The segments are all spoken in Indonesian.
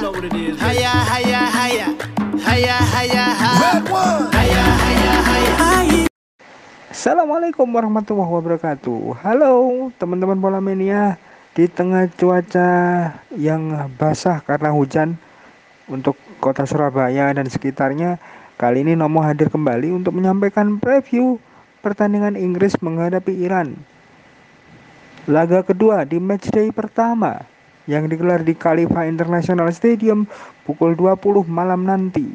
know what it is. baby. Haya, haya, haya. Haya, haya, haya. Red one. Haya, haya, haya. Assalamualaikum warahmatullahi wabarakatuh Halo teman-teman bola mania Di tengah cuaca yang basah karena hujan Untuk kota Surabaya dan sekitarnya Kali ini Nomo hadir kembali untuk menyampaikan preview Pertandingan Inggris menghadapi Iran Laga kedua di matchday pertama Yang digelar di Khalifa International Stadium Pukul 20 malam nanti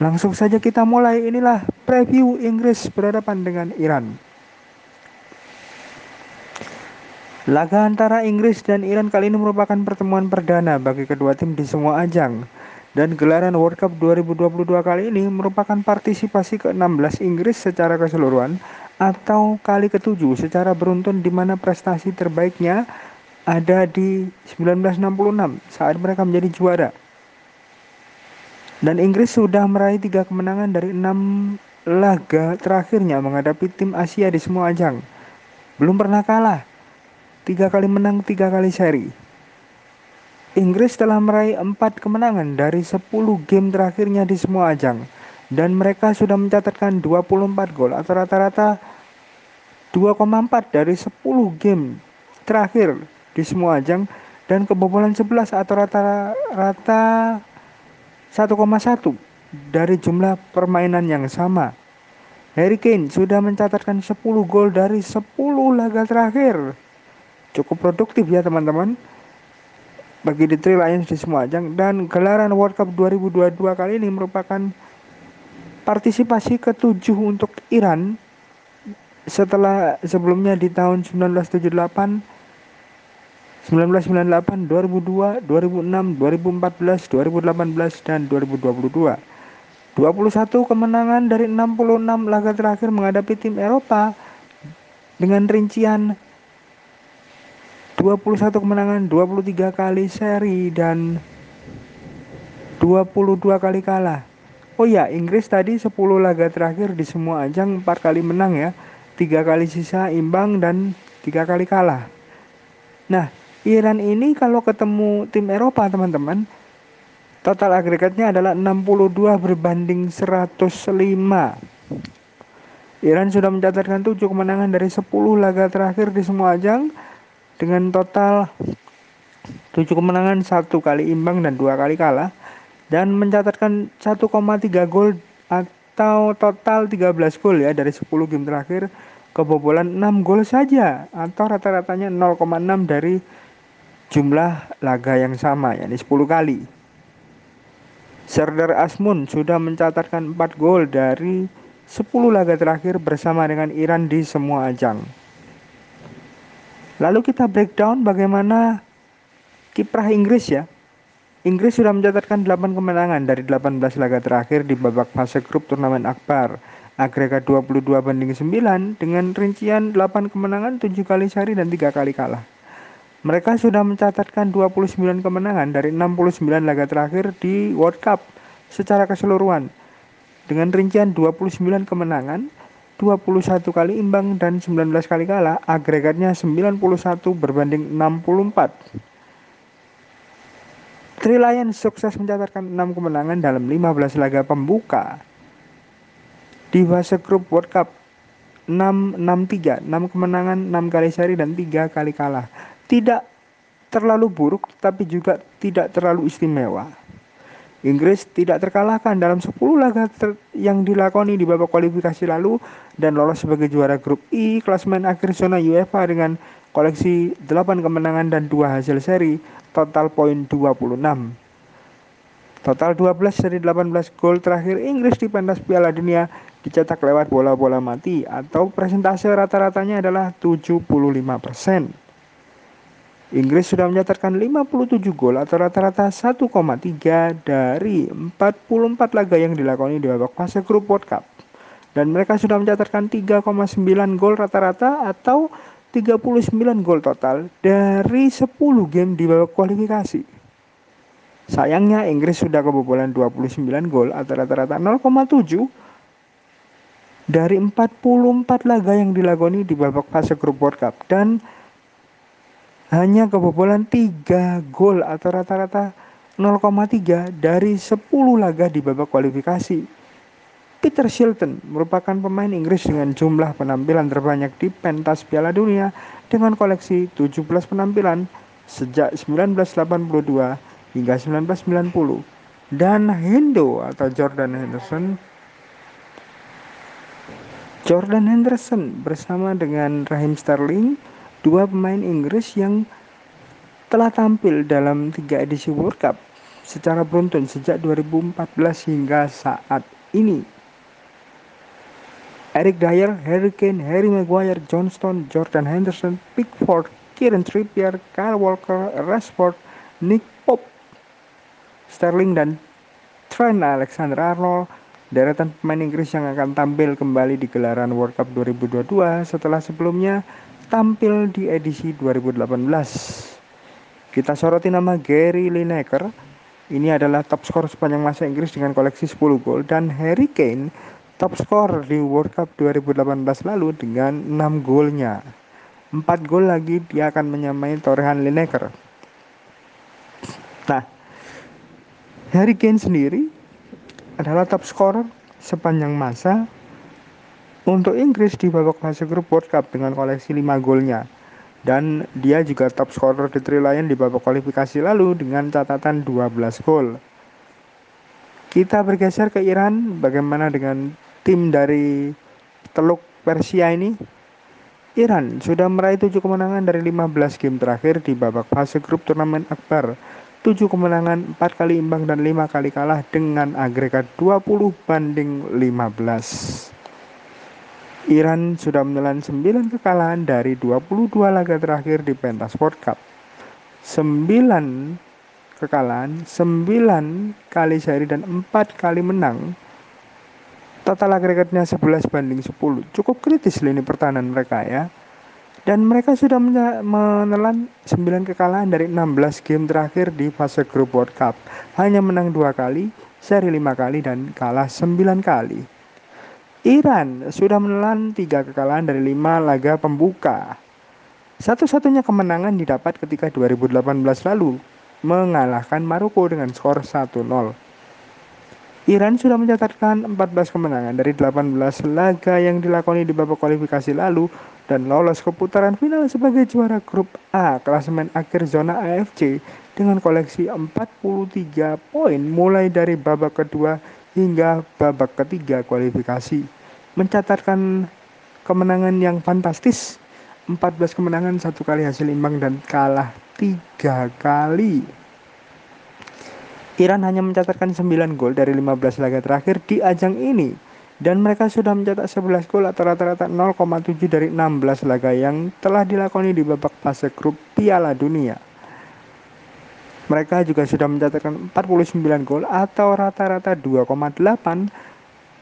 Langsung saja kita mulai inilah preview Inggris berhadapan dengan Iran. Laga antara Inggris dan Iran kali ini merupakan pertemuan perdana bagi kedua tim di semua ajang. Dan gelaran World Cup 2022 kali ini merupakan partisipasi ke-16 Inggris secara keseluruhan atau kali ketujuh secara beruntun di mana prestasi terbaiknya ada di 1966 saat mereka menjadi juara. Dan Inggris sudah meraih tiga kemenangan dari enam laga terakhirnya menghadapi tim Asia di semua ajang. Belum pernah kalah. Tiga kali menang, tiga kali seri. Inggris telah meraih empat kemenangan dari 10 game terakhirnya di semua ajang. Dan mereka sudah mencatatkan 24 gol atau rata-rata 2,4 dari 10 game terakhir di semua ajang dan kebobolan 11 atau rata-rata 1,1 dari jumlah permainan yang sama. Harry Kane sudah mencatatkan 10 gol dari 10 laga terakhir. Cukup produktif ya teman-teman. Bagi The Three Lions di semua ajang dan gelaran World Cup 2022 kali ini merupakan partisipasi ketujuh untuk Iran setelah sebelumnya di tahun 1978 1998, 2002, 2006, 2014, 2018, dan 2022. 21 kemenangan dari 66 laga terakhir menghadapi tim Eropa dengan rincian 21 kemenangan, 23 kali seri dan 22 kali kalah. Oh ya, Inggris tadi 10 laga terakhir di semua ajang 4 kali menang ya. 3 kali sisa imbang dan 3 kali kalah. Nah, Iran ini kalau ketemu tim Eropa teman-teman total agregatnya adalah 62 berbanding 105 Iran sudah mencatatkan 7 kemenangan dari 10 laga terakhir di semua ajang dengan total 7 kemenangan, satu kali imbang dan dua kali kalah dan mencatatkan 1,3 gol atau total 13 gol ya dari 10 game terakhir kebobolan 6 gol saja atau rata-ratanya 0,6 dari jumlah laga yang sama yakni 10 kali. Serdar Asmun sudah mencatatkan 4 gol dari 10 laga terakhir bersama dengan Iran di semua ajang. Lalu kita breakdown bagaimana kiprah Inggris ya. Inggris sudah mencatatkan 8 kemenangan dari 18 laga terakhir di babak fase grup turnamen Akbar. Agregat 22 banding 9 dengan rincian 8 kemenangan, 7 kali seri dan 3 kali kalah. Mereka sudah mencatatkan 29 kemenangan dari 69 laga terakhir di World Cup secara keseluruhan. Dengan rincian 29 kemenangan, 21 kali imbang dan 19 kali kalah, agregatnya 91 berbanding 64. Three Lions sukses mencatatkan 6 kemenangan dalam 15 laga pembuka. Di fase grup World Cup 6 6 3 6 kemenangan 6 kali seri dan 3 kali kalah tidak terlalu buruk tetapi juga tidak terlalu istimewa. Inggris tidak terkalahkan dalam 10 laga yang dilakoni di babak kualifikasi lalu dan lolos sebagai juara grup I klasmen akhir zona UEFA dengan koleksi 8 kemenangan dan 2 hasil seri total poin 26. Total 12 dari 18 gol terakhir Inggris di pentas Piala Dunia dicetak lewat bola-bola mati atau presentase rata-ratanya adalah 75%. Inggris sudah mencatatkan 57 gol atau rata-rata 1,3 dari 44 laga yang dilakoni di babak fase grup World Cup. Dan mereka sudah mencatatkan 3,9 gol rata-rata atau 39 gol total dari 10 game di babak kualifikasi. Sayangnya Inggris sudah kebobolan 29 gol atau rata-rata 0,7 dari 44 laga yang dilakoni di babak fase grup World Cup dan hanya kebobolan 3 gol atau rata-rata 0,3 dari 10 laga di babak kualifikasi. Peter Shilton merupakan pemain Inggris dengan jumlah penampilan terbanyak di pentas Piala Dunia dengan koleksi 17 penampilan sejak 1982 hingga 1990. Dan Hendo atau Jordan Henderson Jordan Henderson bersama dengan Raheem Sterling, dua pemain Inggris yang telah tampil dalam tiga edisi World Cup secara beruntun sejak 2014 hingga saat ini. Eric Dyer, Harry Kane, Harry Maguire, Johnston, Jordan Henderson, Pickford, Kieran Trippier, Kyle Walker, Rashford, Nick Pope, Sterling dan Trent Alexander-Arnold deretan pemain Inggris yang akan tampil kembali di gelaran World Cup 2022 setelah sebelumnya tampil di edisi 2018. Kita soroti nama Gary Lineker. Ini adalah top skor sepanjang masa Inggris dengan koleksi 10 gol dan Harry Kane top skor di World Cup 2018 lalu dengan 6 golnya. 4 gol lagi dia akan menyamai torehan Lineker. Nah, Harry Kane sendiri adalah top scorer sepanjang masa untuk Inggris di babak fase grup World Cup dengan koleksi 5 golnya. Dan dia juga top scorer di Tri Lion di babak kualifikasi lalu dengan catatan 12 gol. Kita bergeser ke Iran, bagaimana dengan tim dari Teluk Persia ini? Iran sudah meraih 7 kemenangan dari 15 game terakhir di babak fase grup turnamen Akbar 7 kemenangan, 4 kali imbang dan 5 kali kalah dengan agregat 20 banding 15. Iran sudah menelan 9 kekalahan dari 22 laga terakhir di pentas World Cup. 9 kekalahan, 9 kali seri dan 4 kali menang. Total agregatnya 11 banding 10. Cukup kritis lini pertahanan mereka ya dan mereka sudah menelan 9 kekalahan dari 16 game terakhir di fase grup World Cup. Hanya menang dua kali, seri 5 kali dan kalah 9 kali. Iran sudah menelan 3 kekalahan dari 5 laga pembuka. Satu-satunya kemenangan didapat ketika 2018 lalu mengalahkan Maroko dengan skor 1-0. Iran sudah mencatatkan 14 kemenangan dari 18 laga yang dilakoni di babak kualifikasi lalu dan lolos ke putaran final sebagai juara grup A klasemen akhir zona AFC dengan koleksi 43 poin mulai dari babak kedua hingga babak ketiga kualifikasi. Mencatatkan kemenangan yang fantastis 14 kemenangan satu kali hasil imbang dan kalah tiga kali. Iran hanya mencatatkan 9 gol dari 15 laga terakhir di ajang ini dan mereka sudah mencetak 11 gol atau rata-rata 0,7 dari 16 laga yang telah dilakoni di babak fase grup Piala Dunia. Mereka juga sudah mencatatkan 49 gol atau rata-rata 2,8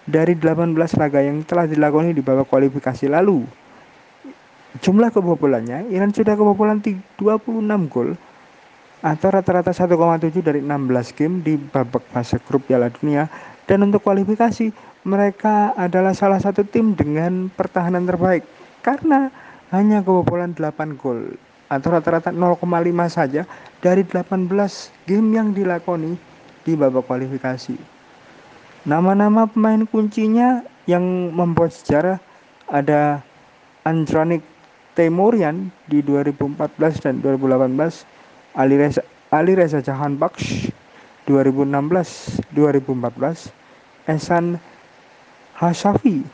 dari 18 laga yang telah dilakoni di babak kualifikasi lalu. Jumlah kebobolannya, Iran sudah kebobolan 26 gol atau rata-rata 1,7 dari 16 game di babak fase grup Piala Dunia dan untuk kualifikasi mereka adalah salah satu tim dengan pertahanan terbaik karena hanya kebobolan 8 gol atau rata-rata 0,5 saja dari 18 game yang dilakoni di babak kualifikasi. Nama-nama pemain kuncinya yang membuat sejarah ada Andranik Temurian di 2014 dan 2018, Ali Reza, Ali Reza Jahan Baksh 2016 2014, Esan Hashafi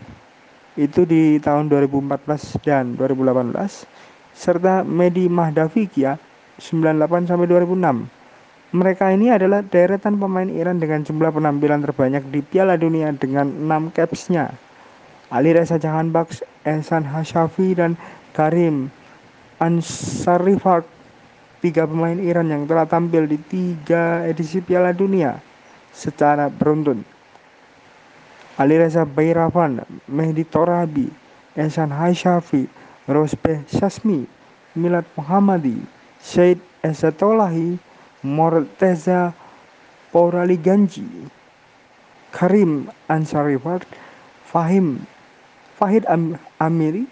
itu di tahun 2014 dan 2018 serta Medi Mahdavikia 98 sampai 2006. Mereka ini adalah deretan pemain Iran dengan jumlah penampilan terbanyak di Piala Dunia dengan 6 capsnya. Ali Reza Jahan Baks, Ehsan Hashafi dan Karim Ansarifat tiga pemain Iran yang telah tampil di tiga edisi Piala Dunia secara beruntun. Ali Reza Bayravan, Mehdi Torabi, Ehsan Haishafi, Rosbeh Shasmi, Milad Muhammadi, Syed Esatolahi, Morteza Porali Ganji, Karim Ansarifat, Fahim Fahid Am Amiri,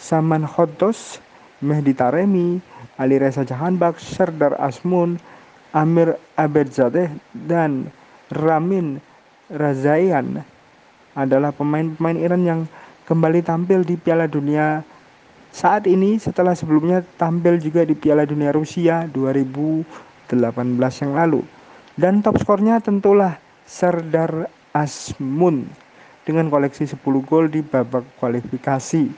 Saman Khotos, Mehdi Taremi, Ali Reza Jahanbak, Serdar Asmun, Amir Abedzadeh dan Ramin Razaian adalah pemain-pemain Iran yang kembali tampil di Piala Dunia saat ini setelah sebelumnya tampil juga di Piala Dunia Rusia 2018 yang lalu. Dan top skornya tentulah Serdar Asmun dengan koleksi 10 gol di babak kualifikasi.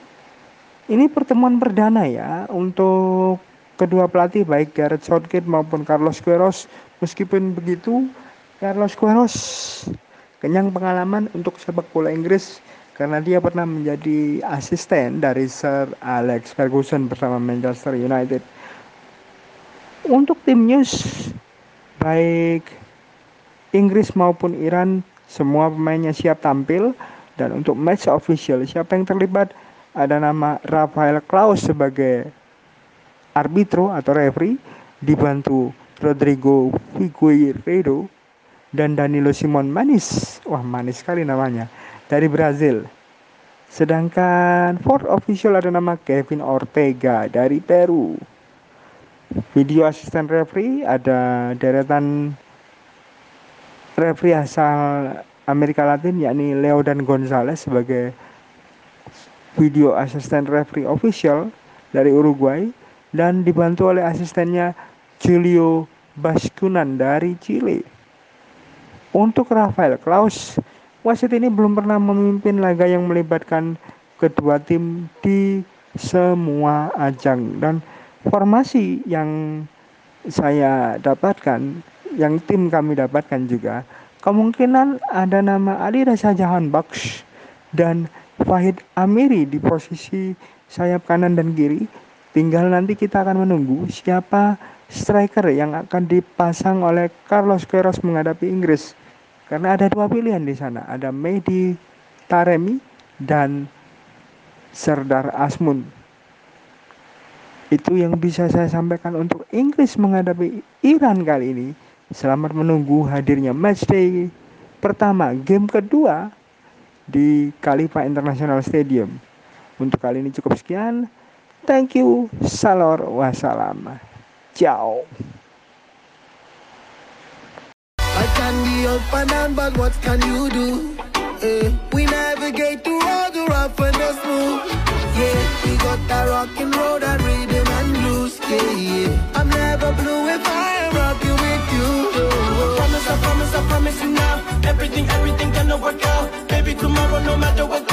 Ini pertemuan perdana ya untuk kedua pelatih baik Gareth Southgate maupun Carlos Queiroz. Meskipun begitu, Carlos Queiroz kenyang pengalaman untuk sepak bola Inggris karena dia pernah menjadi asisten dari Sir Alex Ferguson bersama Manchester United. Untuk tim news baik Inggris maupun Iran semua pemainnya siap tampil dan untuk match official siapa yang terlibat ada nama Rafael Klaus sebagai arbitro atau referee dibantu Rodrigo Figueiredo dan Danilo Simon Manis. Wah, manis sekali namanya. Dari Brazil. Sedangkan fourth official ada nama Kevin Ortega dari Peru. Video asisten referee ada deretan referee asal Amerika Latin yakni Leo dan Gonzalez sebagai video asisten referee official dari Uruguay dan dibantu oleh asistennya Julio Baskunan dari Chile. Untuk Rafael Klaus, wasit ini belum pernah memimpin laga yang melibatkan kedua tim di semua ajang dan formasi yang saya dapatkan, yang tim kami dapatkan juga, kemungkinan ada nama Ali Reza Jahan Baksh dan Fahid Amiri di posisi sayap kanan dan kiri. Tinggal nanti kita akan menunggu siapa striker yang akan dipasang oleh Carlos Queiroz menghadapi Inggris. Karena ada dua pilihan di sana, ada Mehdi Taremi dan Serdar Asmun. Itu yang bisa saya sampaikan untuk Inggris menghadapi Iran kali ini. Selamat menunggu hadirnya matchday pertama, game kedua di Khalifa International Stadium. Untuk kali ini cukup sekian. Thank you. Salor wassalam. Ciao. Can be up and down, but what can you do? Eh, we navigate through all the rough and the smooth. Yeah, we got that rock and that rhythm and blues. Yeah, yeah. I'm never blue if I am rocking with you. I promise, I promise, I promise you now. Everything, everything gonna work out. Baby, tomorrow, no matter what.